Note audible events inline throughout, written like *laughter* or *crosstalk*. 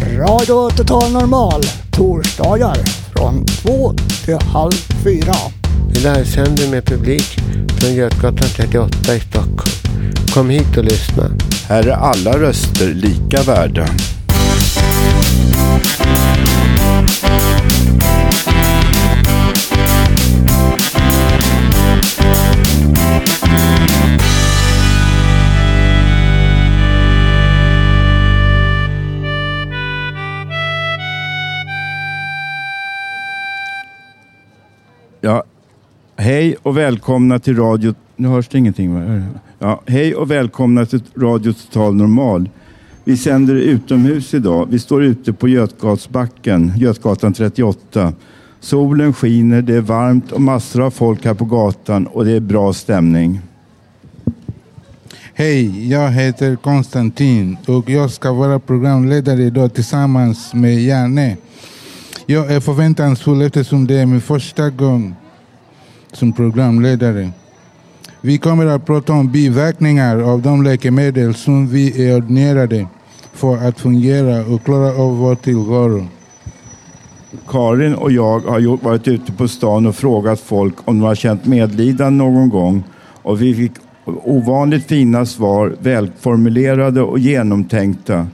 Radio Total Normal, torsdagar från två till halv fyra. Vi livesänder med publik från Götgatan 38 i Stockholm. Kom hit och lyssna. Här är alla röster lika värda. Hej och välkomna till Radio... Nu hörs det ingenting va? Ja, hej och välkomna till Radio Total Normal. Vi sänder utomhus idag. Vi står ute på Götgatsbacken, Götgatan 38. Solen skiner, det är varmt och massor av folk här på gatan och det är bra stämning. Hej, jag heter Konstantin och jag ska vara programledare idag tillsammans med Janne. Jag är förväntansfull eftersom det är min första gång som programledare. Vi kommer att prata om biverkningar av de läkemedel som vi är ordinerade för att fungera och klara av vår tillvaro. Karin och jag har gjort- varit ute på stan och frågat folk om de har känt medlidande någon gång och vi fick ovanligt fina svar, välformulerade och genomtänkta.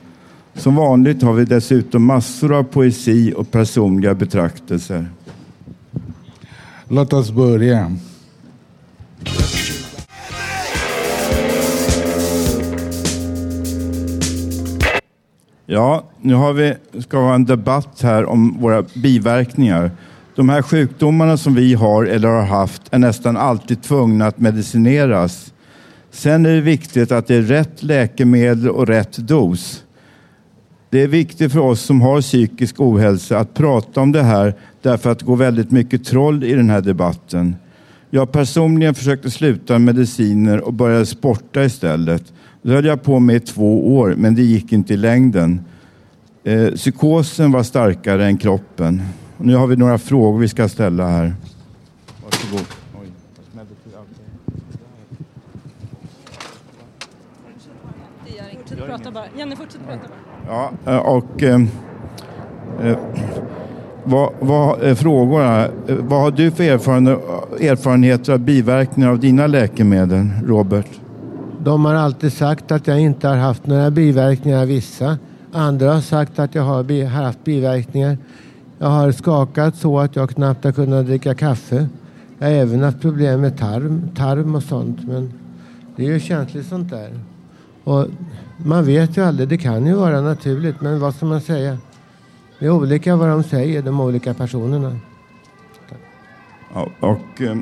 Som vanligt har vi dessutom massor av poesi och personliga betraktelser. Låt oss börja. Ja, nu har vi, ska vi ha en debatt här om våra biverkningar. De här sjukdomarna som vi har eller har haft är nästan alltid tvungna att medicineras. Sen är det viktigt att det är rätt läkemedel och rätt dos. Det är viktigt för oss som har psykisk ohälsa att prata om det här därför att det går väldigt mycket troll i den här debatten. Jag personligen försökte sluta med mediciner och började sporta istället. Det höll jag på med i två år, men det gick inte i längden. Eh, psykosen var starkare än kroppen. Och nu har vi några frågor vi ska ställa här. Varsågod. Jenny, fortsätt prata bara. Ja, eh, och eh, eh, vad, vad är frågorna? Eh, vad har du för erfarenheter av biverkningar av dina läkemedel, Robert? De har alltid sagt att jag inte har haft några biverkningar, vissa. Andra har sagt att jag har har haft biverkningar. Jag har skakat så att jag knappt har kunnat dricka kaffe. Jag har även haft problem med tarm, tarm och sånt. Men det är ju känsligt sånt där. Och man vet ju aldrig, det kan ju vara naturligt. Men vad ska man säga? Det är olika vad de säger, de olika personerna. Ja, och eh,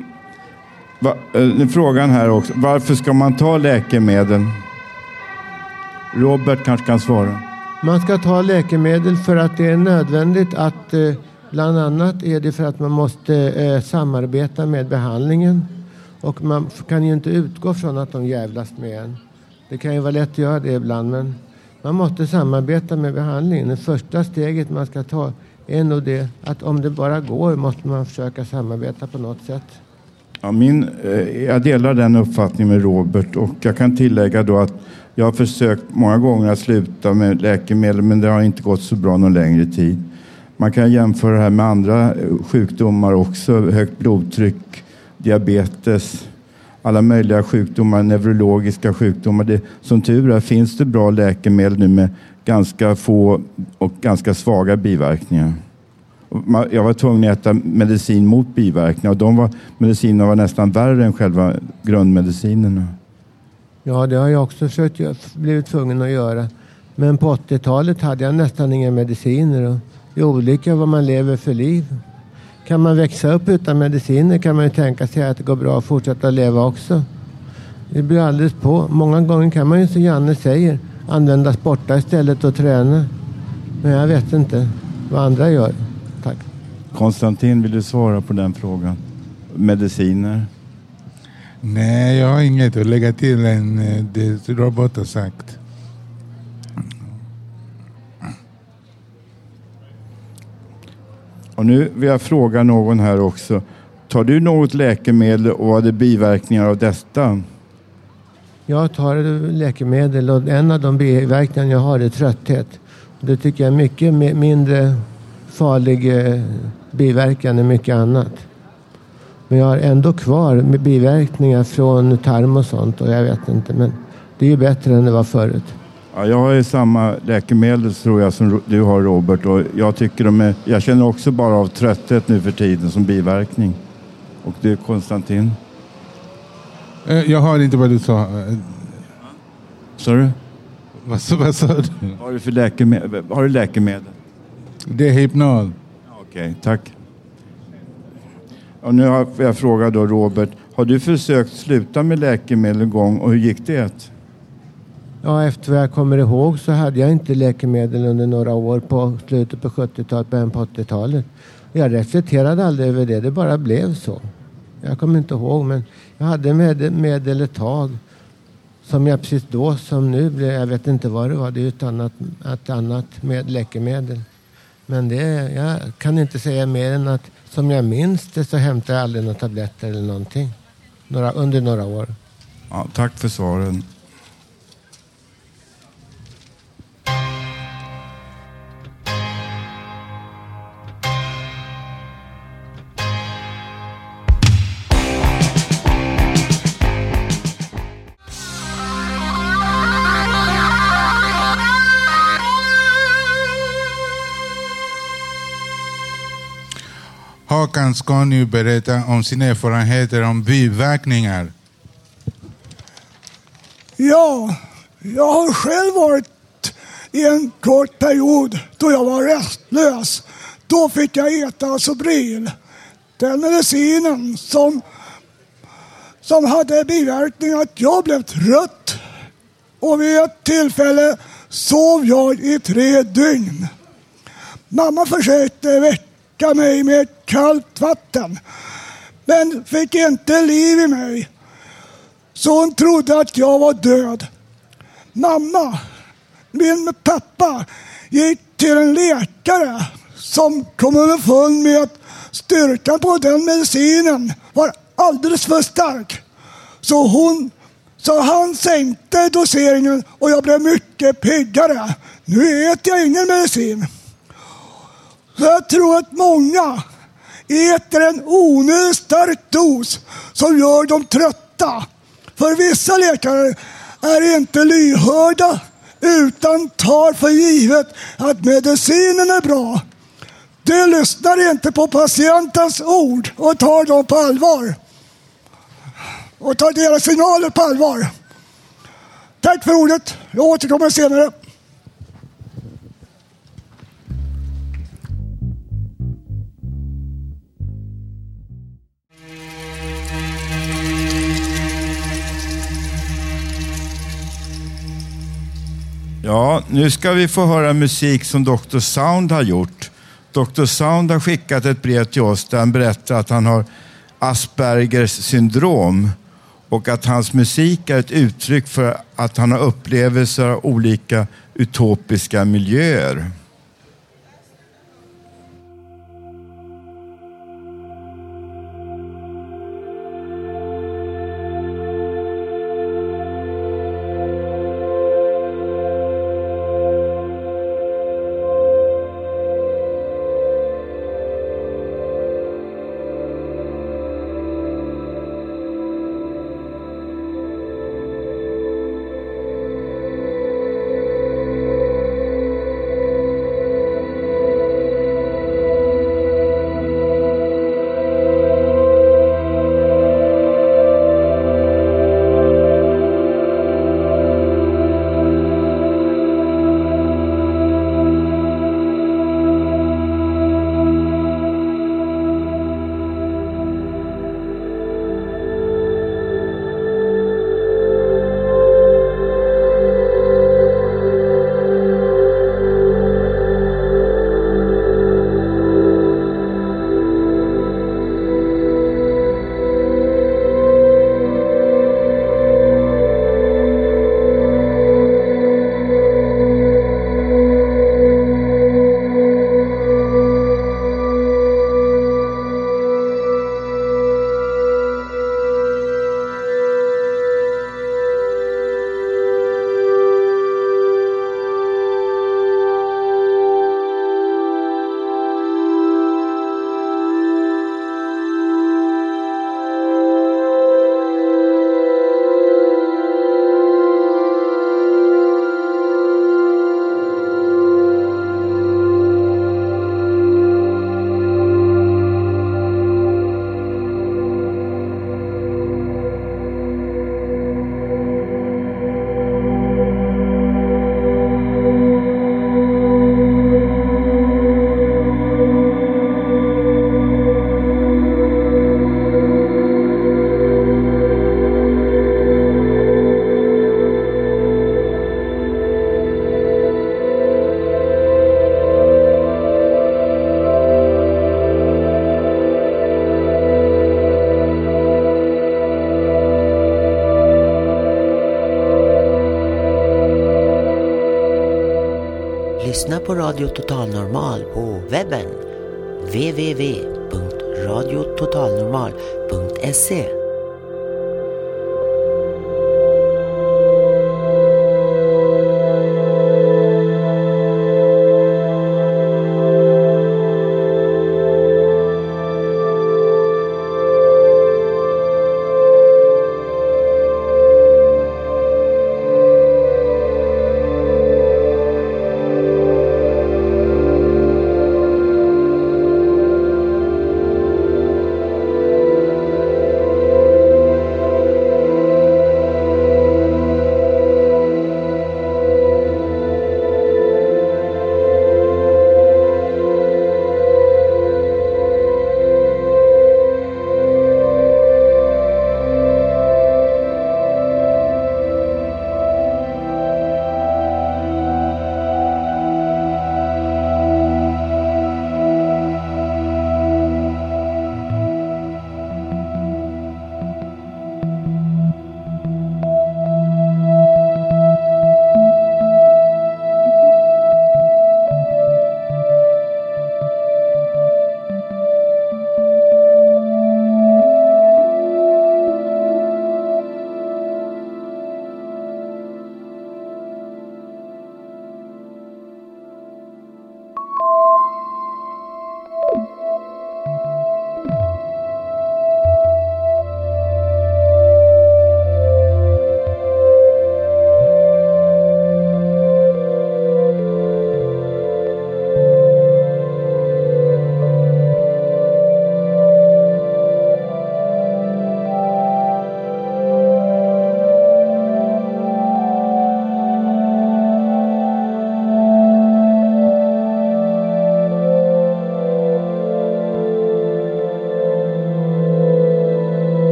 va, eh, frågan här också. Varför ska man ta läkemedel? Robert kanske kan svara. Man ska ta läkemedel för att det är nödvändigt att eh, bland annat är det för att man måste eh, samarbeta med behandlingen. Och man kan ju inte utgå från att de jävlas med en. Det kan ju vara lätt att göra det ibland men man måste samarbeta med behandlingen. Det första steget man ska ta är nog det att om det bara går måste man försöka samarbeta på något sätt. Ja, min, eh, jag delar den uppfattningen med Robert och jag kan tillägga då att jag har försökt många gånger att sluta med läkemedel men det har inte gått så bra någon längre tid. Man kan jämföra det här med andra sjukdomar också, högt blodtryck, diabetes, alla möjliga sjukdomar, neurologiska sjukdomar. Det, som tur är finns det bra läkemedel nu med ganska få och ganska svaga biverkningar. Jag var tvungen att äta medicin mot biverkningar och de var, medicinerna var nästan värre än själva grundmedicinerna. Ja, det har jag också försökt, blivit tvungen att göra. Men på 80-talet hade jag nästan inga mediciner. Och det är olika vad man lever för liv. Kan man växa upp utan mediciner kan man ju tänka sig att det går bra att fortsätta leva också. Det beror alldeles på. Många gånger kan man ju som Janne säger använda sporta istället och träna. Men jag vet inte vad andra gör. Tack. Konstantin, vill du svara på den frågan? Mediciner? Nej, jag har inget att lägga till än eh, det Robert har sagt. Och nu vill jag fråga någon här också. Tar du något läkemedel och vad är biverkningar av detta? Jag tar läkemedel och en av de biverkningar jag har är trötthet. Det tycker jag är mycket mindre farlig eh, biverkan än mycket annat. Men jag har ändå kvar biverkningar från tarm och sånt och jag vet inte. Men det är ju bättre än det var förut. Ja, jag har ju samma läkemedel tror jag som du har Robert och jag tycker de är, jag känner också bara av trötthet nu för tiden som biverkning. Och du Konstantin? Eh, jag hör inte vad du sa. Sa du? Vad, vad sa du? Vad har du för läkemedel? Har du läkemedel? Det är Hypnol. Okej, okay, tack. Och nu har jag frågat då Robert, har du försökt sluta med läkemedel en gång och hur gick det? Ja, efter vad jag kommer ihåg så hade jag inte läkemedel under några år på slutet på 70-talet, början på 80-talet. Jag reflekterade aldrig över det, det bara blev så. Jag kommer inte ihåg, men jag hade medel, medel ett tag som jag precis då som nu blev, jag vet inte vad det var, det är ett annat, ett annat med läkemedel. Men det, jag kan inte säga mer än att som jag minns det så hämtade jag aldrig några tabletter eller någonting några, under några år. Ja, tack för svaren. Håkan ska nu berätta om sina erfarenheter om biverkningar. Ja, jag har själv varit i en kort period då jag var restlös. Då fick jag äta Sobril, den medicinen som, som hade biverkningen att jag blev trött. Och vid ett tillfälle sov jag i tre dygn. Mamma försökte väcka mig med kallt vatten. Men fick inte liv i mig. Så hon trodde att jag var död. Mamma, min pappa, gick till en läkare som kom underfund med att styrkan på den medicinen var alldeles för stark. Så, hon, så han sänkte doseringen och jag blev mycket piggare. Nu äter jag ingen medicin. Så jag tror att många äter en onödigt stark dos som gör dem trötta. För vissa läkare är inte lyhörda utan tar för givet att medicinen är bra. De lyssnar inte på patientens ord och tar dem på allvar. Och tar deras signaler på allvar. Tack för ordet. Jag återkommer senare. Ja, nu ska vi få höra musik som Dr. Sound har gjort. Dr. Sound har skickat ett brev till oss där han berättar att han har Aspergers syndrom och att hans musik är ett uttryck för att han har upplevelser av olika utopiska miljöer.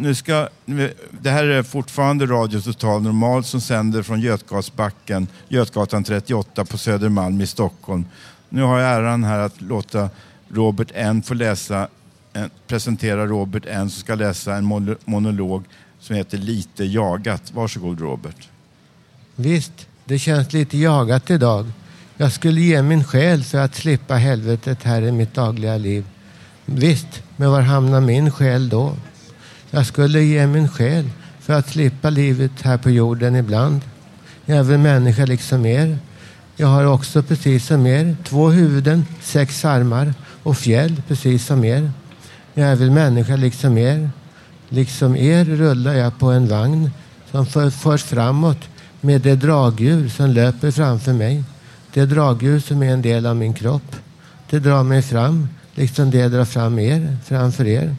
Nu ska, det här är fortfarande Radio Total Normal som sänder från Götgasbacken, Götgatan 38 på Södermalm i Stockholm. Nu har jag äran här att låta Robert N få läsa, presentera Robert N som ska läsa en monolog som heter Lite jagat. Varsågod Robert. Visst, det känns lite jagat idag. Jag skulle ge min själ för att slippa helvetet här i mitt dagliga liv. Visst, men var hamnar min själ då? Jag skulle ge min själ för att slippa livet här på jorden ibland. Jag är väl människa liksom er. Jag har också precis som er två huvuden, sex armar och fjäll precis som er. Jag är väl människa liksom er. Liksom er rullar jag på en vagn som för, förs framåt med det dragdjur som löper framför mig. Det dragdjur som är en del av min kropp. Det drar mig fram, liksom det drar fram er framför er.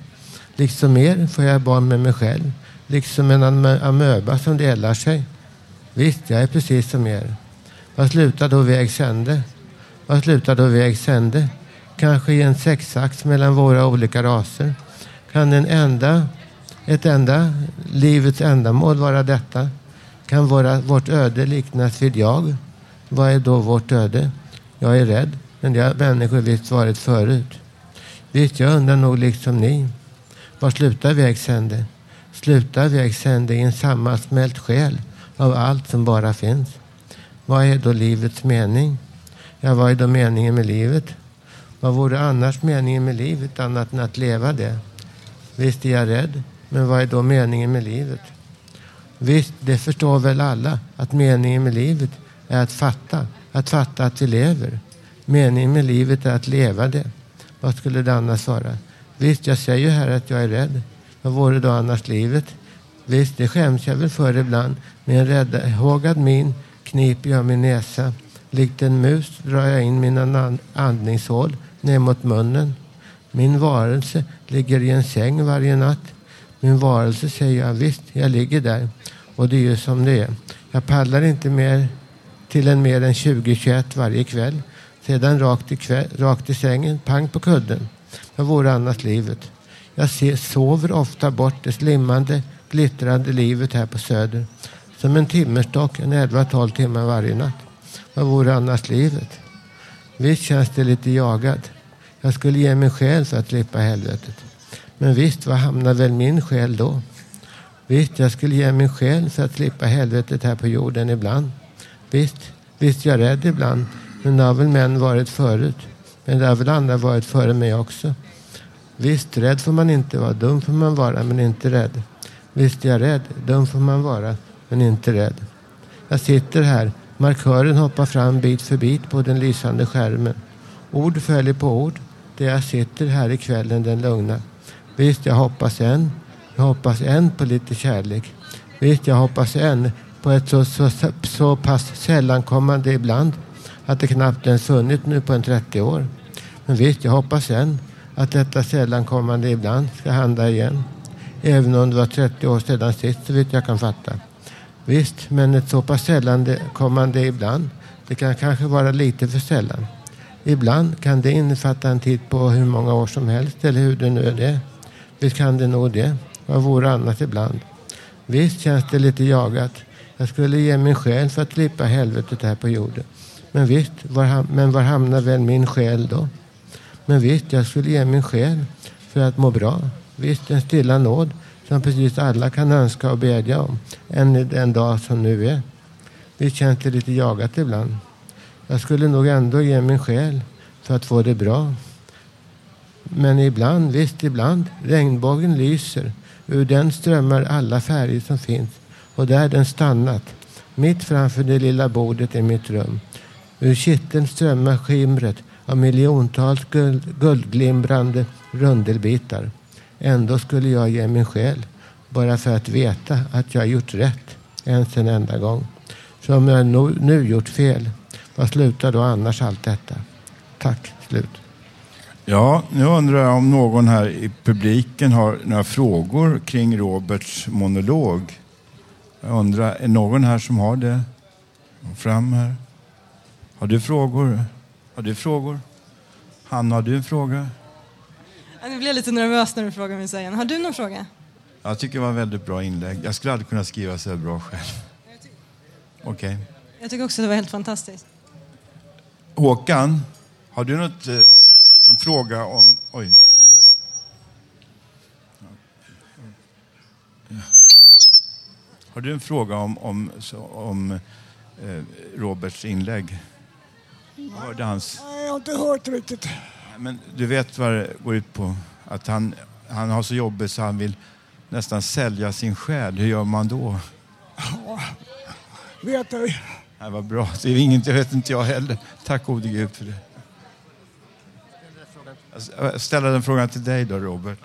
Liksom er får jag barn med mig själv. Liksom en amöba som delar sig. Visst, jag är precis som er. Vad slutar då vägs ände? Vad slutar då vägs ände? Kanske i en sexax mellan våra olika raser. Kan en enda, ett enda livets ändamål vara detta? Kan våra, vårt öde liknas vid jag? Vad är då vårt öde? Jag är rädd, men det har människor visst varit förut. Visst, jag undrar nog liksom ni. Var slutar vägs ände? Slutar vägs ände i en sammansmält själ av allt som bara finns. Vad är då livets mening? Ja, vad är då meningen med livet? Vad vore annars meningen med livet annat än att leva det? Visst är jag rädd, men vad är då meningen med livet? Visst, det förstår väl alla att meningen med livet är att fatta, att fatta att vi lever. Meningen med livet är att leva det. Vad skulle det annars vara? Visst, jag säger ju här att jag är rädd. Vad vore då annars livet? Visst, det skäms jag väl för ibland. Med en räddhågad min kniper jag min näsa. Likt en mus drar jag in mina andningshål ner mot munnen. Min varelse ligger i en säng varje natt. Min varelse säger jag, visst, jag ligger där. Och det är ju som det är. Jag pallar inte mer till en mer än 20-21 varje kväll. Sedan rakt i, kväll, rakt i sängen, pang på kudden. Vad vore annars livet? Jag ser, sover ofta bort det slimmande, glittrande livet här på Söder. Som en timmerstock, en 11-12 timmar varje natt. Vad vore annars livet? Visst känns det lite jagad. Jag skulle ge min själ för att slippa helvetet. Men visst, var hamnar väl min själ då? Visst, jag skulle ge min själ för att slippa helvetet här på jorden ibland. Visst, visst jag är rädd ibland. Men det har väl män varit förut. Men det har väl andra varit före mig också. Visst, rädd får man inte vara. Dum får man vara, men inte rädd. Visst är jag rädd. Dum får man vara, men inte rädd. Jag sitter här. Markören hoppar fram bit för bit på den lysande skärmen. Ord följer på ord. Där jag sitter här i kvällen den lugna. Visst, jag hoppas än. Jag hoppas än på lite kärlek. Visst, jag hoppas än på ett så, så, så pass sällankommande ibland att det knappt ens funnits nu på en 30 år. Men visst, jag hoppas än att detta sällankommande ibland ska hända igen. Även om det var 30 år sedan sist, så vitt jag kan fatta. Visst, men ett så pass sällankommande ibland, det kan kanske vara lite för sällan. Ibland kan det innefatta en tid på hur många år som helst, eller hur det nu är det. Visst kan det nog det. Vad vore annat ibland? Visst känns det lite jagat. Jag skulle ge min själ för att slippa helvetet här på jorden. Men visst, var, men var hamnar väl min själ då? Men visst, jag skulle ge min själ för att må bra. Visst, en stilla nåd som precis alla kan önska och bedja om. Än den dag som nu är. Visst känns det lite jagat ibland. Jag skulle nog ändå ge min själ för att få det bra. Men ibland, visst ibland, regnbågen lyser. Ur den strömmar alla färger som finns. Och där den stannat, mitt framför det lilla bordet i mitt rum. Ur kitteln strömmar skimret av miljontals guld, guldglimrande rundelbitar. Ändå skulle jag ge min själ bara för att veta att jag gjort rätt ens en enda gång. Så om jag nu gjort fel, vad slutar då annars allt detta? Tack, slut. Ja, nu undrar jag om någon här i publiken har några frågor kring Roberts monolog. Jag undrar, är någon här som har det? Fram här. Har du frågor? Har du frågor? Hanna, har du en fråga? Nu blir jag lite nervös när du frågar mig igen. Har du någon fråga? Jag tycker det var väldigt bra inlägg. Jag skulle aldrig kunna skriva så här bra själv. Okej. Okay. Jag tycker också det var helt fantastiskt. Håkan, har du något, eh, en fråga om... Oj. Har du en fråga om, om, om eh, Roberts inlägg? Hörde hans... Nej, jag har inte hört riktigt. Men du vet vad det går ut på? Att han, han har så jobbigt så han vill nästan sälja sin själ. Hur gör man då? Ja, vet du. Nej, vad bra. Det är inget, det vet inte jag heller. Tack gode Gud för det. Jag ställer den frågan till dig då, Robert.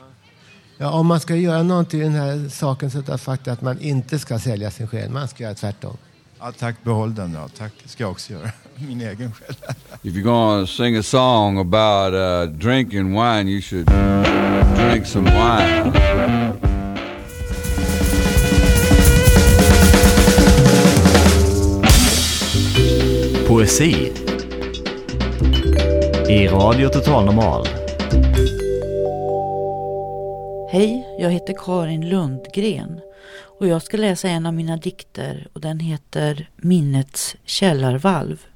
Ja, om man ska göra någonting i den här saken så är det faktiskt att man inte ska sälja sin själ. Man ska göra tvärtom. Ja, tack, behåll den då. Tack, ska jag också göra. *laughs* Min egen själ. If you're gonna sing a song about uh, drinking wine, you should drink some wine. Poesi i Radio Total Normal. Hej, jag heter Karin Lundgren och jag ska läsa en av mina dikter och den heter Minnets källarvalv.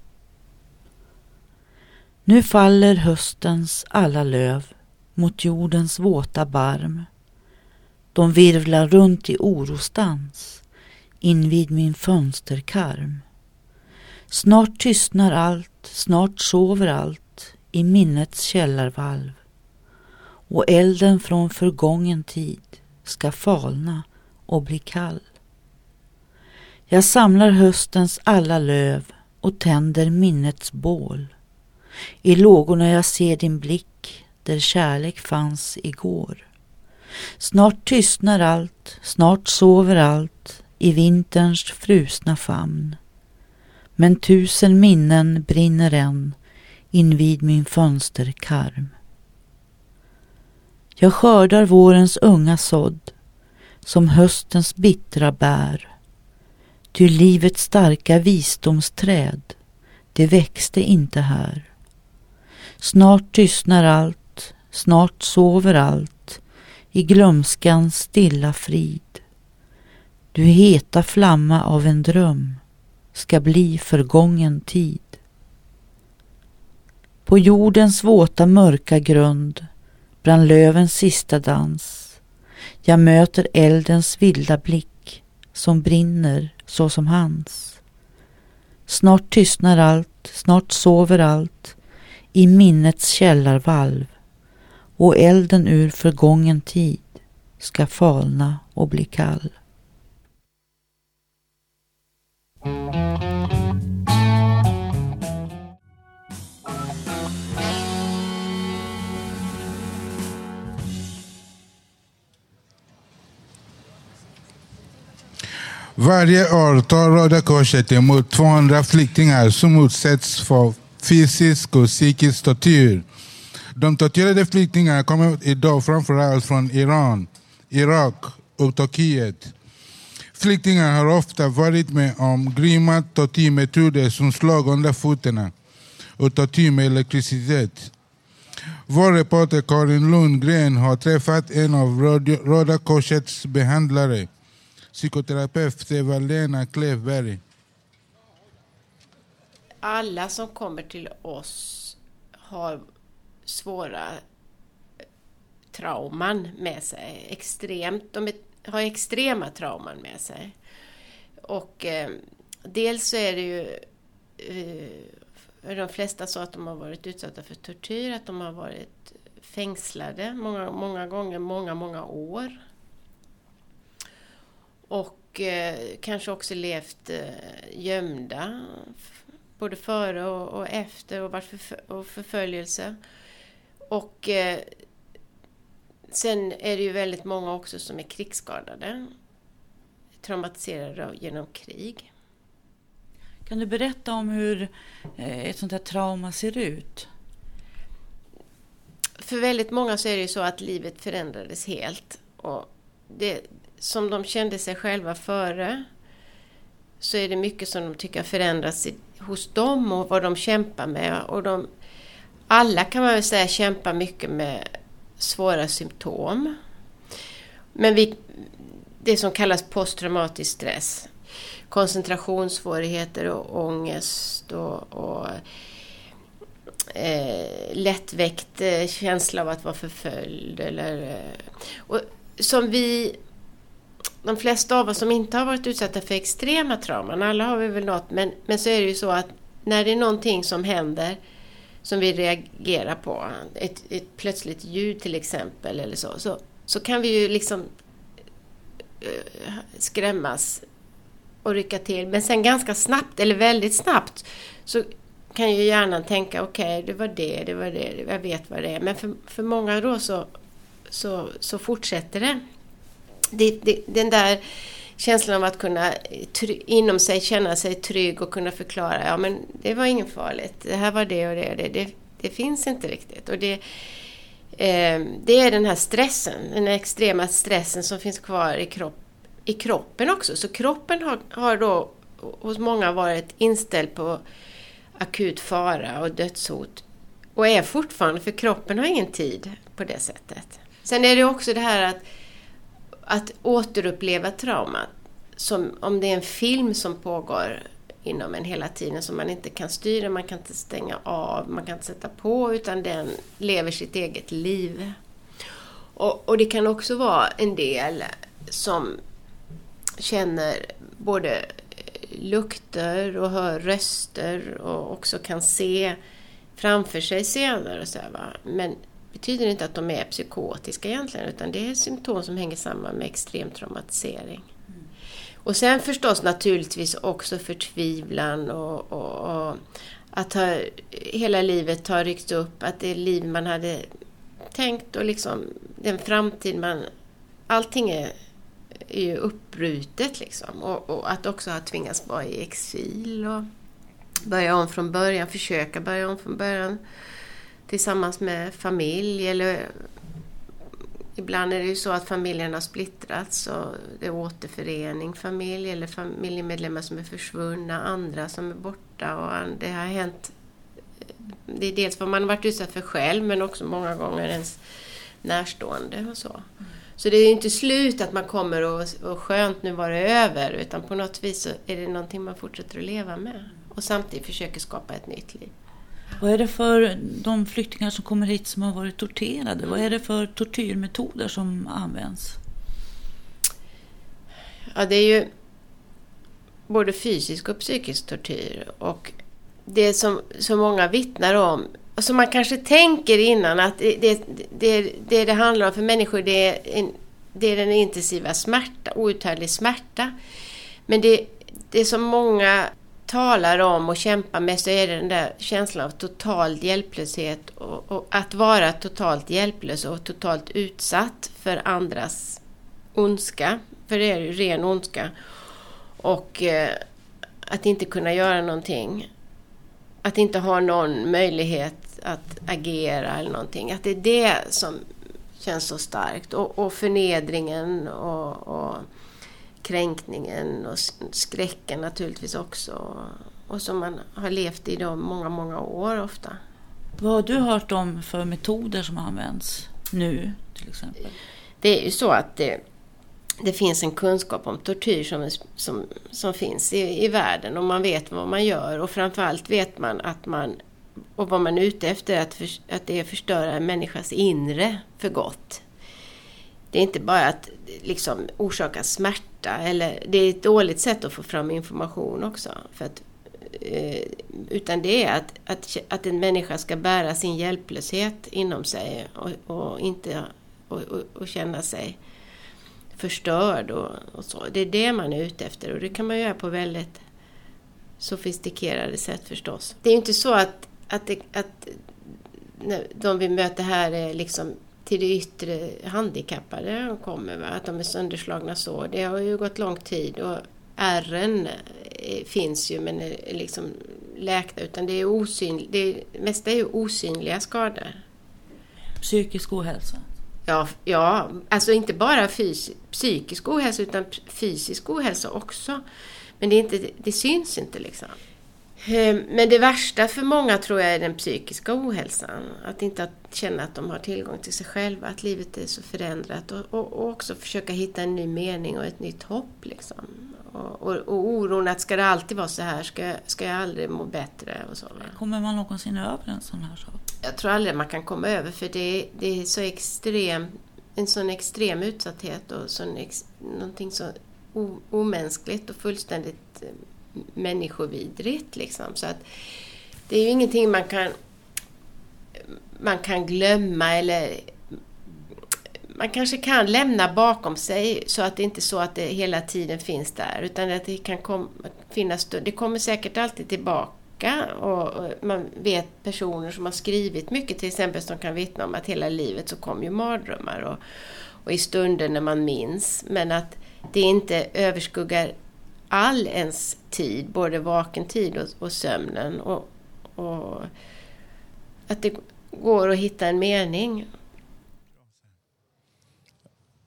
Nu faller höstens alla löv mot jordens våta barm. De virvlar runt i orostans invid min fönsterkarm. Snart tystnar allt, snart sover allt i minnets källarvalv och elden från förgången tid ska falna och bli kall. Jag samlar höstens alla löv och tänder minnets bål. I lågorna jag ser din blick där kärlek fanns igår. Snart tystnar allt, snart sover allt i vinterns frusna famn. Men tusen minnen brinner än invid min fönsterkarm. Jag skördar vårens unga sådd som höstens bittra bär. Ty livets starka visdomsträd, det växte inte här. Snart tystnar allt, snart sover allt i glömskans stilla frid. Du heta flamma av en dröm ska bli förgången tid. På jordens våta mörka grund brann lövens sista dans. Jag möter eldens vilda blick som brinner så som hans. Snart tystnar allt, snart sover allt i minnets källarvalv och elden ur förgången tid ska falna och bli kall. Varje år tar Röda Korset emot 200 flyktingar som utsätts för fysisk och psykisk tortyr. De torterade flyktingarna kommer idag framförallt från Iran, Irak och Turkiet. Flyktingar har ofta varit med om grymma tortyrmetoder som slag under fötterna och tortyr med elektricitet. Vår reporter Karin Lundgren har träffat en av Röda Korsets behandlare psykoterapeut Eva-Lena Klevberg. Alla som kommer till oss har svåra eh, trauman med sig. Extremt, de har extrema trauman med sig. Och eh, dels så är det ju eh, de flesta sa att de har varit utsatta för tortyr, att de har varit fängslade många, många gånger, många, många år. Och eh, kanske också levt eh, gömda. Både före och, och efter och varit för, och förföljelse. Och eh, sen är det ju väldigt många också som är krigsskadade. Traumatiserade genom krig. Kan du berätta om hur eh, ett sånt här trauma ser ut? För väldigt många så är det ju så att livet förändrades helt. Och det, som de kände sig själva före så är det mycket som de tycker har förändrats hos dem och vad de kämpar med. Och de, alla kan man väl säga kämpar mycket med svåra symptom. Men vi, det som kallas posttraumatisk stress, koncentrationssvårigheter och ångest och, och eh, lättväckt eh, känsla av att vara förföljd. Eller, eh, och som vi de flesta av oss som inte har varit utsatta för extrema trauman, alla har vi väl något, men, men så är det ju så att när det är någonting som händer som vi reagerar på, ett, ett plötsligt ljud till exempel eller så, så, så kan vi ju liksom uh, skrämmas och rycka till. Men sen ganska snabbt, eller väldigt snabbt, så kan ju hjärnan tänka okej, okay, det var det, det var det, jag vet vad det är. Men för, för många då så, så, så fortsätter det det, det, den där känslan av att kunna inom sig känna sig trygg och kunna förklara, ja men det var inget farligt, det här var det och det och det, det, det finns inte riktigt. Och det, eh, det är den här stressen, den här extrema stressen som finns kvar i, kropp, i kroppen också. Så kroppen har, har då hos många varit inställd på akut fara och dödshot. Och är fortfarande, för kroppen har ingen tid på det sättet. Sen är det också det här att att återuppleva traumat. Som om det är en film som pågår inom en hela tiden som man inte kan styra, man kan inte stänga av, man kan inte sätta på utan den lever sitt eget liv. Och, och det kan också vara en del som känner både lukter och hör röster och också kan se framför sig scener och så här, va? Men betyder inte att de är psykotiska egentligen utan det är symptom som hänger samman med extrem traumatisering. Mm. Och sen förstås naturligtvis också förtvivlan och, och, och att ha, hela livet har ryckt upp, att det liv man hade tänkt och liksom den framtid man... Allting är, är ju uppbrutet liksom. Och, och, att också ha tvingats vara i exil och börja om från början, försöka börja om från början tillsammans med familj eller Ibland är det ju så att familjen har splittrats och det är återförening familj eller familjemedlemmar som är försvunna, andra som är borta och det har hänt det är dels vad man har varit utsatt för själv men också många gånger ens närstående och så. Så det är ju inte slut att man kommer och, och skönt nu var det över utan på något vis så är det någonting man fortsätter att leva med och samtidigt försöker skapa ett nytt liv. Vad är det för de flyktingar som kommer hit som har varit torterade? Vad är det för tortyrmetoder som används? Ja, det är ju både fysisk och psykisk tortyr. Och det som så många vittnar om, och som man kanske tänker innan att det det, det, det, det handlar om för människor, det är, en, det är den intensiva smärta, outhärdlig smärta. Men det, det som många talar om och kämpar med så är det den där känslan av total hjälplöshet och, och, att vara totalt hjälplös och totalt utsatt för andras ondska. För det är ju ren ondska. Och eh, att inte kunna göra någonting. Att inte ha någon möjlighet att agera eller någonting. Att det är det som känns så starkt. Och, och förnedringen och, och kränkningen och skräcken naturligtvis också. Och som man har levt i då många, många år ofta. Vad har du hört om för metoder som används nu till exempel? Det är ju så att det, det finns en kunskap om tortyr som, som, som finns i, i världen och man vet vad man gör och framförallt vet man att man och vad man är ute efter att, för, att det är att förstöra en människas inre för gott. Det är inte bara att liksom orsaka smärta eller det är ett dåligt sätt att få fram information också. För att, eh, utan det är att, att, att en människa ska bära sin hjälplöshet inom sig och, och inte och, och, och, känna sig förstörd och, och, så. Det är det man är ute efter och det kan man göra på väldigt sofistikerade sätt förstås. Det är inte så att, att, det, att de vi möter här är liksom till det yttre handikappade de kommer, va? att de är sönderslagna så. Det har ju gått lång tid och ärren eh, finns ju men är liksom läkta utan det är osynligt. Det mesta är ju osynliga skador. Psykisk ohälsa? Ja, ja alltså inte bara fys psykisk ohälsa utan fysisk ohälsa också. Men det, är inte, det syns inte liksom. Ehm, men det värsta för många tror jag är den psykiska ohälsan. Att inte känna att de har tillgång till sig själva, att livet är så förändrat och, och, och också försöka hitta en ny mening och ett nytt hopp. Liksom. Och, och, och oron att ska det alltid vara så här, ska, ska jag aldrig må bättre och så. Kommer man någonsin över en sån här sak? Jag tror aldrig man kan komma över för det, det är så extrem, en sån extrem utsatthet och sån ex, någonting så o, omänskligt och fullständigt eh, människovidrigt. Liksom. Så att det är ju ingenting man kan, man kan glömma eller man kanske kan lämna bakom sig så att det inte är så att det hela tiden finns där utan att det kan kom, finnas, det kommer säkert alltid tillbaka och, man vet personer som har skrivit mycket till exempel som kan vittna om att hela livet så kom ju mardrömmar och, och i stunder när man minns men att det inte överskuggar all ens tid, både vaken tid och, och sömnen. Och, och, att det går att hitta en mening.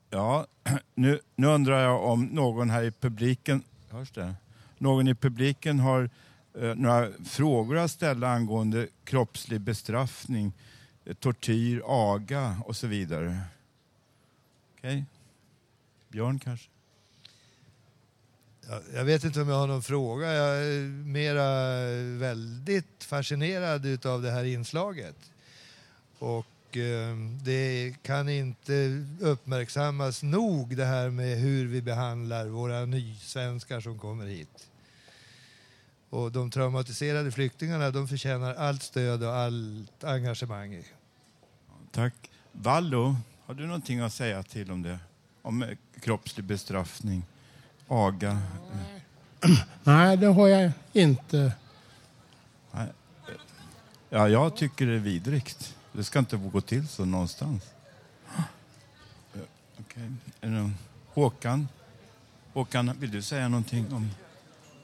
Ja, nu, nu undrar jag om någon här i publiken, hörs det? Någon i publiken har eh, några frågor att ställa angående kroppslig bestraffning, eh, tortyr, aga och så vidare. Okej? Okay. Björn kanske? Jag vet inte om jag har någon fråga. Jag är mera väldigt fascinerad av det här inslaget. Och eh, det kan inte uppmärksammas nog det här med hur vi behandlar våra nysvenskar som kommer hit. Och de traumatiserade flyktingarna de förtjänar allt stöd och allt engagemang. Tack. Vallo, har du någonting att säga till om det? Om kroppslig bestraffning? Aga? Nej, det har jag inte. Ja, jag tycker det är vidrigt. Det ska inte få gå till så någonstans. Okay. Håkan, Håkan, vill du säga någonting om,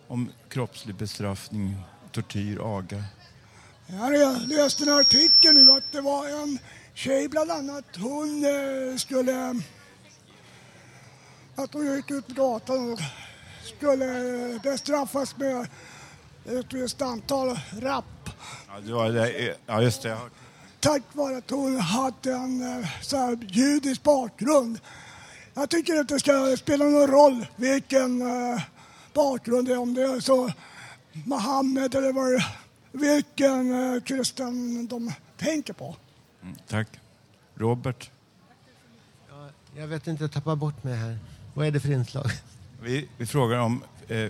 om kroppslig bestraffning, tortyr, aga? Jag läste en artikel nu att det var en tjej bland annat. Hon eh, skulle att hon gick ut på gatan och skulle bestraffas med ett visst antal rapp. Ja, det var det. ja just det. Tack vare att hon hade en så här, judisk bakgrund. Jag tycker inte det ska spela någon roll vilken eh, bakgrund det är, om det är så Mohammed eller vad det, vilken eh, kristen de tänker på. Mm, tack. Robert? Jag vet inte, jag tappar bort mig här. Vad är det för inslag? Vi, vi frågar om eh,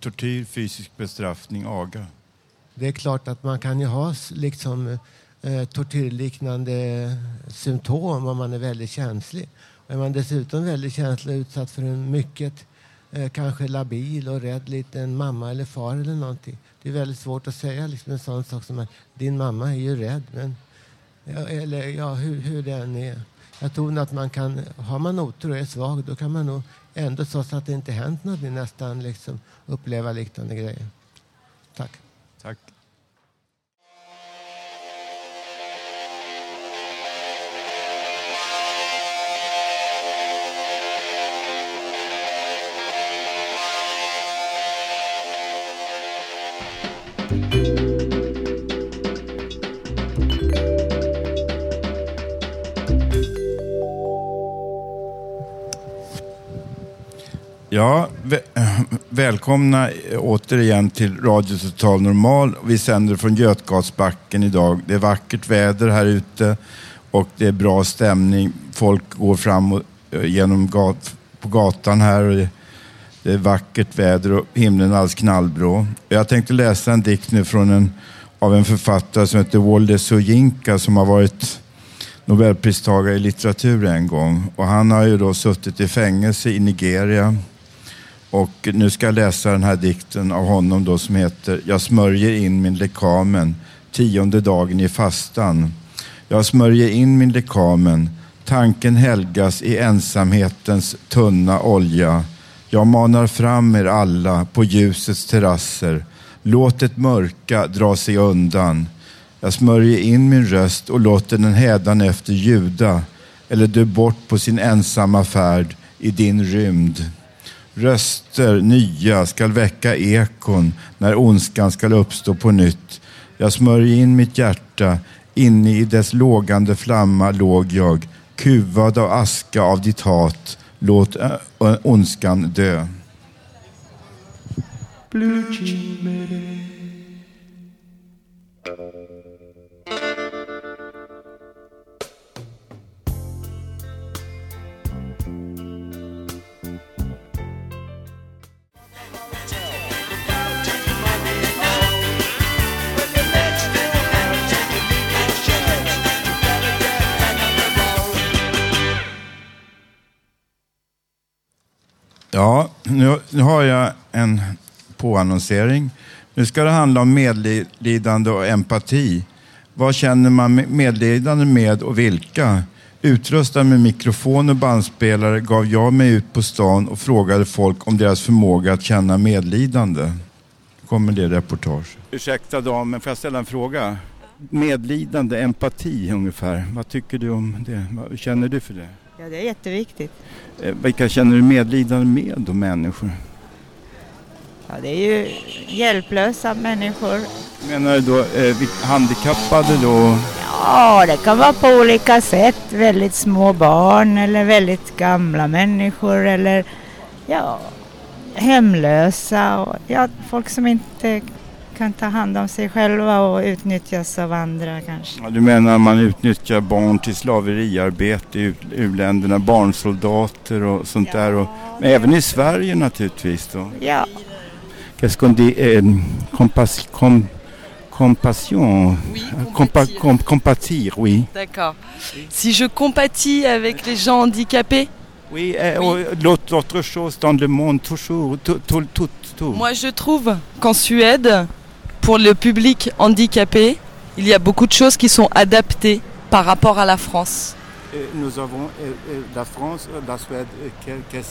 tortyr, fysisk bestraffning, aga. Det är klart att man kan ju ha liksom eh, tortyrliknande symptom om man är väldigt känslig. Är man dessutom väldigt känslig och utsatt för en mycket eh, kanske labil och rädd liten mamma eller far eller någonting. Det är väldigt svårt att säga liksom en sån sak som att din mamma är ju rädd. Men, ja, eller ja, hur, hur det än är. Jag tror att man kan, har man otur och är svag då kan man nog ändå trots att det inte hänt något nästan liksom uppleva liknande grejer. Tack. Tack. Ja, vä *clears throat* välkomna återigen till Radio Total Normal. Vi sänder från Götgatsbacken idag. Det är vackert väder här ute och det är bra stämning. Folk går fram och, eh, genom gat, på gatan här. Och det, det är vackert väder och himlen är alldeles knallblå. Jag tänkte läsa en dikt nu från en, av en författare som heter Wolde Soyinka som har varit Nobelpristagare i litteratur en gång. Och han har ju då suttit i fängelse i Nigeria och nu ska jag läsa den här dikten av honom då som heter Jag smörjer in min lekamen, tionde dagen i fastan. Jag smörjer in min lekamen, tanken helgas i ensamhetens tunna olja. Jag manar fram er alla på ljusets terrasser. Låt det mörka dra sig undan. Jag smörjer in min röst och låter den hädan efter ljuda eller dö bort på sin ensamma färd i din rymd. Röster nya skall väcka ekon när ondskan skall uppstå på nytt. Jag smörjer in mitt hjärta, inne i dess lågande flamma låg jag, kuvad av aska av ditt hat. Låt ondskan dö. Blue Ja, nu, nu har jag en påannonsering. Nu ska det handla om medlidande och empati. Vad känner man medlidande med och vilka? Utrustad med mikrofon och bandspelare gav jag mig ut på stan och frågade folk om deras förmåga att känna medlidande. kommer det reportage. Ursäkta damen, får jag ställa en fråga? Medlidande, empati ungefär. Vad tycker du om det? Vad känner du för det? Ja, det är jätteviktigt. Eh, vilka känner du medlidande med då, människor? Ja, det är ju hjälplösa människor. Menar du då eh, handikappade då? Ja, det kan vara på olika sätt. Väldigt små barn eller väldigt gamla människor eller ja, hemlösa och ja, folk som inte kan ta hand om sig själva och utnyttjas av andra kanske. Ja, du menar att man utnyttjar barn till slaveriarbete i u-länderna, barnsoldater och sånt ja, där. Och, men även i Sverige naturligtvis då? Ja. Qu'est-ce qu'on dit? Eh, compas, com, compassion. Oui, com, compatir, oui. D'accord. Si je compatis avec les gens handicapés Oui, eh, oui. l'autre chose dans le monde, toujours, tout, tout, tout, tout. Moi, je trouve qu'en Suède, pour le public handicapé, il y a beaucoup de choses qui sont adaptées par rapport à la France. Et nous avons la France, la Suède, quel, quel,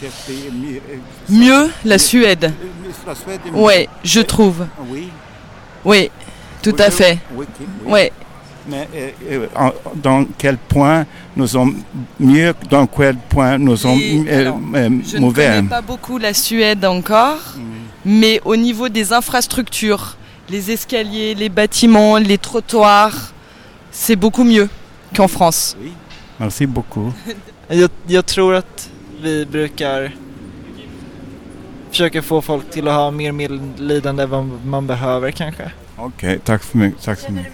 quel, pays est mieux Mieux, la Suède. La Suède est mieux. Oui, je trouve. Oui. Oui, tout à fait. Oui. oui. Mais euh, dans quel point nous sommes mieux, dans quel point nous sommes euh, euh, mauvais Je ne connais pas beaucoup la Suède encore. Mm. Mais au niveau des infrastructures, les escaliers, les bâtiments, les trottoirs, c'est beaucoup mieux qu'en France. Oui, merci beaucoup. *laughs* Jag, jag tror att vi brukar försöka få folk till att ha mer medlidande än vad man behöver kanske. Okej, tack för mycket. Tack så mycket.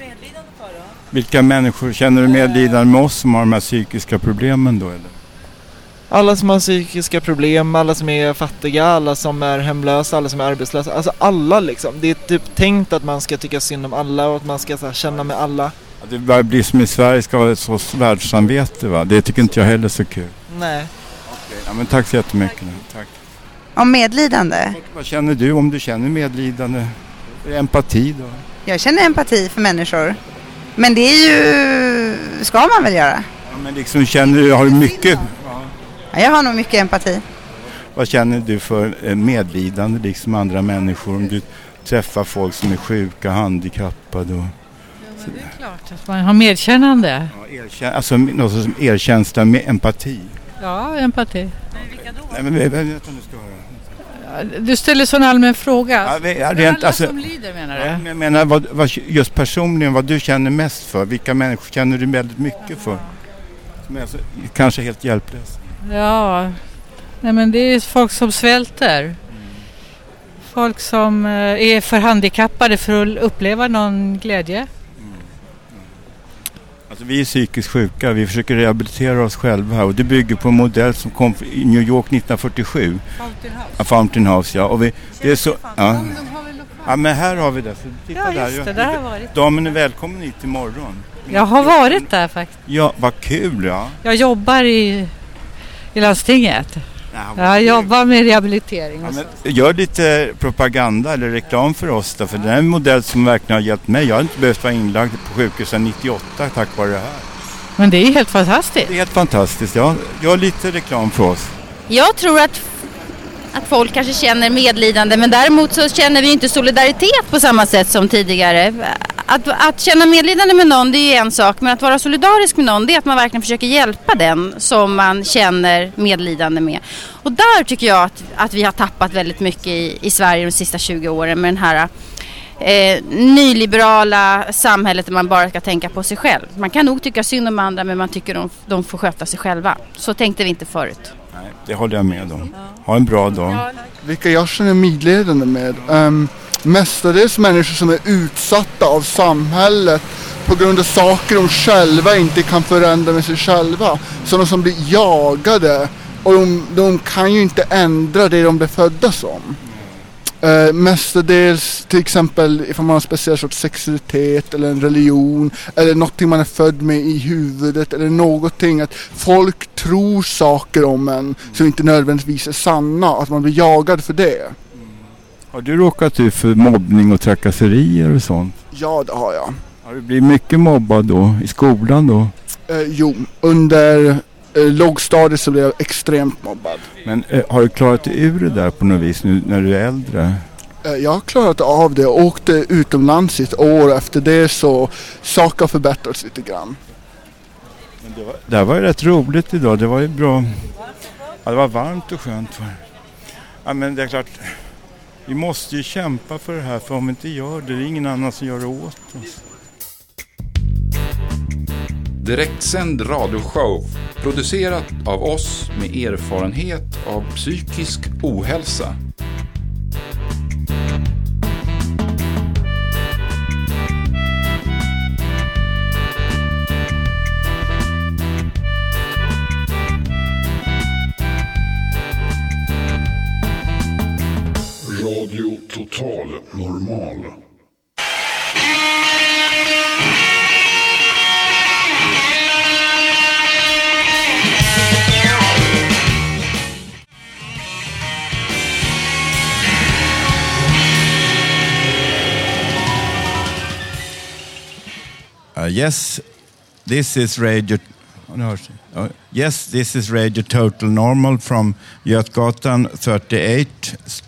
Vilka människor känner du medlidande med oss som har de här psykiska problemen då? Eller? Alla som har psykiska problem, alla som är fattiga, alla som är hemlösa, alla som är arbetslösa. Alltså alla liksom. Det är typ tänkt att man ska tycka synd om alla och att man ska så här, känna med alla. Det börjar bli som i Sverige ska vara ett sorts världssamvete va? Det tycker inte jag heller är så kul. Nej. Ja, men tack så jättemycket. nu. Tack. Om medlidande? Vad känner du om du känner medlidande? Empati då? Jag känner empati för människor. Men det är ju, ska man väl göra? Ja, men liksom känner du, har du mycket, Jag har nog mycket empati. vad känner du för eh, medlidande liksom andra människor? Om du träffar folk som är sjuka, handikappade och Klart att man har medkännande. erkän- alltså något som erkänsla med empati. Ja, empati. Nej, men vä- vä- vänta nu ska jag höra. Du ställer sån allmän fråga. Ja, ja, rent, alla alltså- som lider menar Ja, du? men Jag menar vad, vad, just personligen vad du känner mest för. Vilka människor känner du väldigt mycket för? Som är alltså, kanske helt hjälplösa. Ja, nej men det är folk som svälter. Folk som eh, är för handikappade för att uppleva någon glädje. Alltså, vi är psykiskt sjuka. Vi försöker rehabilitera oss själva och det bygger på en modell som kom i New York 1947. Fountain House. Ja, Fountain House, ja. Och vi, det är så, ja. ja, men här har vi det. Så titta Ja, där. just det, där har varit. Damen är välkommen hit imorgon. Jag har varit där faktiskt. Ja, vad kul ja. Jag jobbar i, i landstinget. Ja, Jag jobbar med rehabilitering. Ja, men gör lite propaganda eller reklam för oss då, för det är en modell som verkligen har hjälpt mig. Jag har inte behövt vara inlagd på sjukhus sedan 98 tack vare det här. Men det är helt fantastiskt. Det är helt fantastiskt. Ja, gör lite reklam för oss. Jag tror att, att folk kanske känner medlidande men däremot så känner vi inte solidaritet på samma sätt som tidigare. Att, att känna medlidande med någon det är ju en sak men att vara solidarisk med någon det är att man verkligen försöker hjälpa den som man känner medlidande med. Och där tycker jag att, att vi har tappat väldigt mycket i, i Sverige de sista 20 åren med den här eh, nyliberala samhället där man bara ska tänka på sig själv. Man kan nog tycka synd om andra men man tycker de, de får sköta sig själva. Så tänkte vi inte förut. Nej, det håller jag med om. Ha en bra dag. Vilka jag känner medledande med? Um, mestadels människor som är utsatta av samhället på grund av saker de själva inte kan förändra med sig själva. Sådana som blir jagade och de, de kan ju inte ändra det de blev födda som. Uh, mestadels till exempel ifall man har en speciell sorts sexualitet eller en religion eller någonting man är född med i huvudet eller någonting att folk tror saker om en som inte nödvändigtvis är sanna att man blir jagad för det. Har du råkat ut för mobbning och trakasserier och sånt? Ja, det har jag. Har du blivit mycket mobbad då? I skolan då? Eh, jo, under eh, lågstadiet så blev jag extremt mobbad. Men eh, har du klarat dig ur det där på något vis nu när du är äldre? Eh, jag har klarat av det och åkte utomlands ett år. Efter det så saker har förbättrats lite grann. Det var, det här var ju rätt roligt idag. Det var ju bra. Ja, det var varmt och skönt. För. Ja, men det är klart. Vi måste ju kämpa för det här. För om vi inte gör det, det är ingen annan som gör det åt oss. Direktsänd radioshow producerat av oss med erfarenhet av psykisk ohälsa. Radio Total Normal. Uh, yes, this is Radio... Oh, no, uh, yes, this is Radio Total Normal from Götgatan 38, S-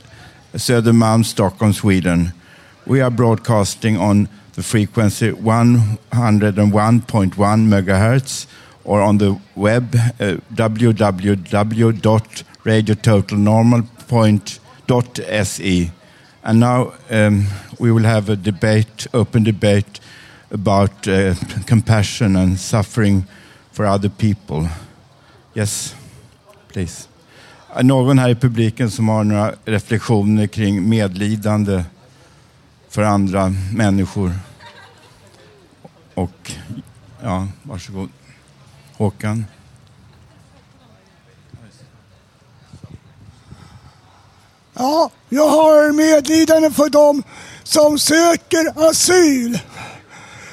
Södermalm, Stockholm, Sweden. We are broadcasting on the frequency 101.1 megahertz or on the web uh, www.radiototalnormal.se. And now um, we will have a debate, open debate about uh, compassion and suffering for other people. Yes, please. Är någon här i publiken som har några reflektioner kring medlidande för andra människor? Och ja, varsågod. Håkan. Ja, jag har medlidande för dem som söker asyl.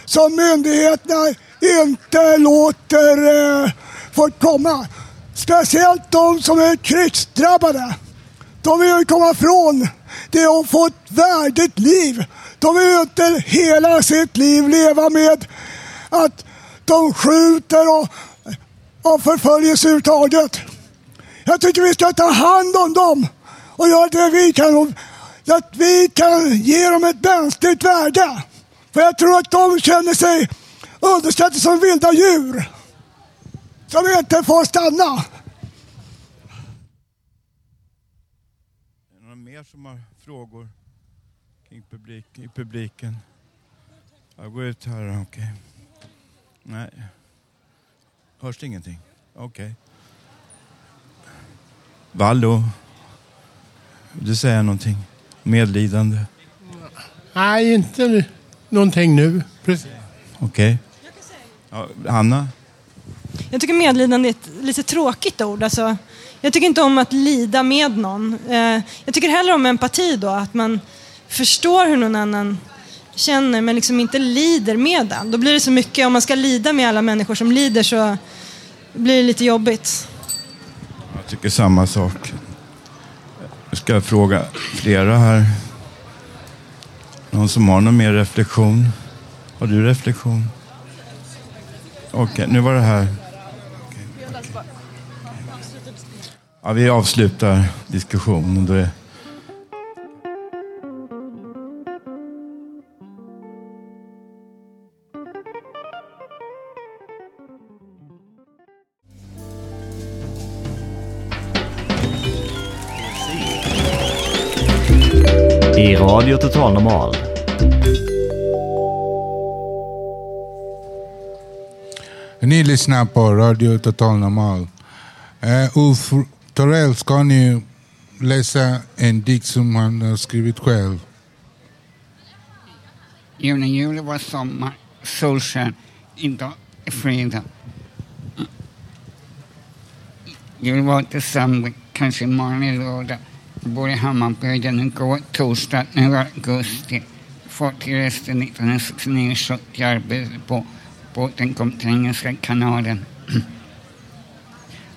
Som myndigheterna inte låter eh, få komma. Speciellt de som är krigsdrabbade. De vill ju komma ifrån det och få ett värdigt liv. De vill ju inte hela sitt liv leva med att de skjuter och, och förföljs överhuvudtaget. Jag tycker vi ska ta hand om dem och göra det vi kan. Att vi kan ge dem ett mänskligt värde. För jag tror att de känner sig underskattade som vilda djur. Som inte får stanna. Är det någon mer som har frågor kring publik, i publiken? Jag går ut här, okej. Nej. Hörs det ingenting? Okej. Vallo. Vill du säga någonting? Medlidande? Nej, inte nu. någonting nu. Precis. Okej. Ja, Hanna? Jag tycker medlidande är ett lite tråkigt ord. Alltså, jag tycker inte om att lida med någon. Eh, jag tycker hellre om empati då, att man förstår hur någon annan känner men liksom inte lider med den. Då blir det så mycket, om man ska lida med alla människor som lider så blir det lite jobbigt. Jag tycker samma sak. Jag ska fråga flera här. Någon som har någon mer reflektion? Har du reflektion? Okej, nu var det här. Ja, vi avslutar diskussionen. Är... I Radio Total Normal. Ni lyssnar på Radio Total Normal. Uh, Torell ska nu läsa en dikt som han har skrivit själv. Juni, juli var sommar, solsken, idag är fredag. Jul var december, kanske imorgon är lördag. Jag bor i Hammarbyhöjden igår, torsdag, nu var augusti. Fartyg reste 1969-70 arbetade på båten kom till Engelska kanalen. *clears throat*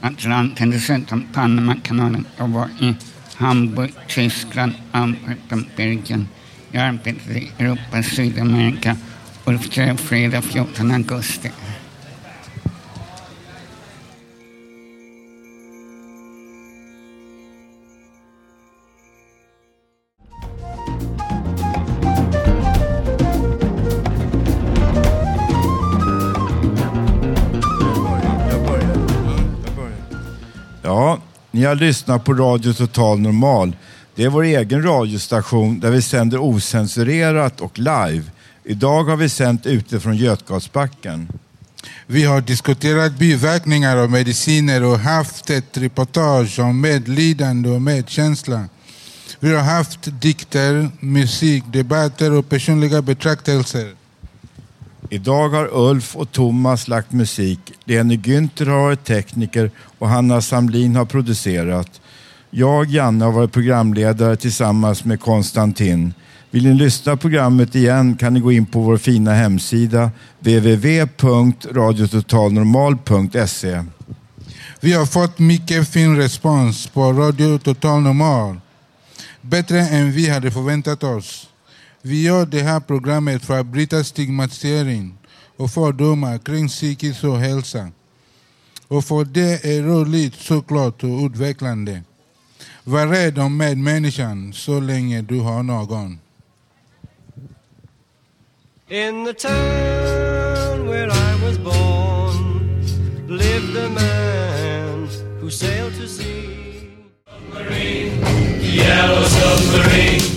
Atlanten, dessutom Panamakanalen. Jag var i Hamburg, Tyskland, Amsterdam, Belgien. Jag arbetade i Europa, Sydamerika. Ulf det fredag 14 augusti. Ni har lyssnat på Radio Total Normal. Det är vår egen radiostation där vi sänder osensurerat och live. Idag har vi sänt utifrån Götgatsbacken. Vi har diskuterat biverkningar av mediciner och haft ett reportage om medlidande och medkänsla. Vi har haft dikter, musik, debatter och personliga betraktelser. Idag har Ulf och Thomas lagt musik. Lene Günther har varit tekniker och Hanna Samlin har producerat. Jag, Janne, har varit programledare tillsammans med Konstantin. Vill ni lyssna på programmet igen kan ni gå in på vår fina hemsida www.radiototalnormal.se. Vi har fått mycket fin respons på Radio Total Normal. Bättre än vi hade förväntat oss. Vi gör det här programmet för att bryta stigmatisering och fördomar kring psykisk ohälsa. Och för det är roligt såklart och utvecklande. Var rädd om medmänniskan så länge du har någon. In the town where I was born lived a man who sailed to sea. Submarine, yellow submarine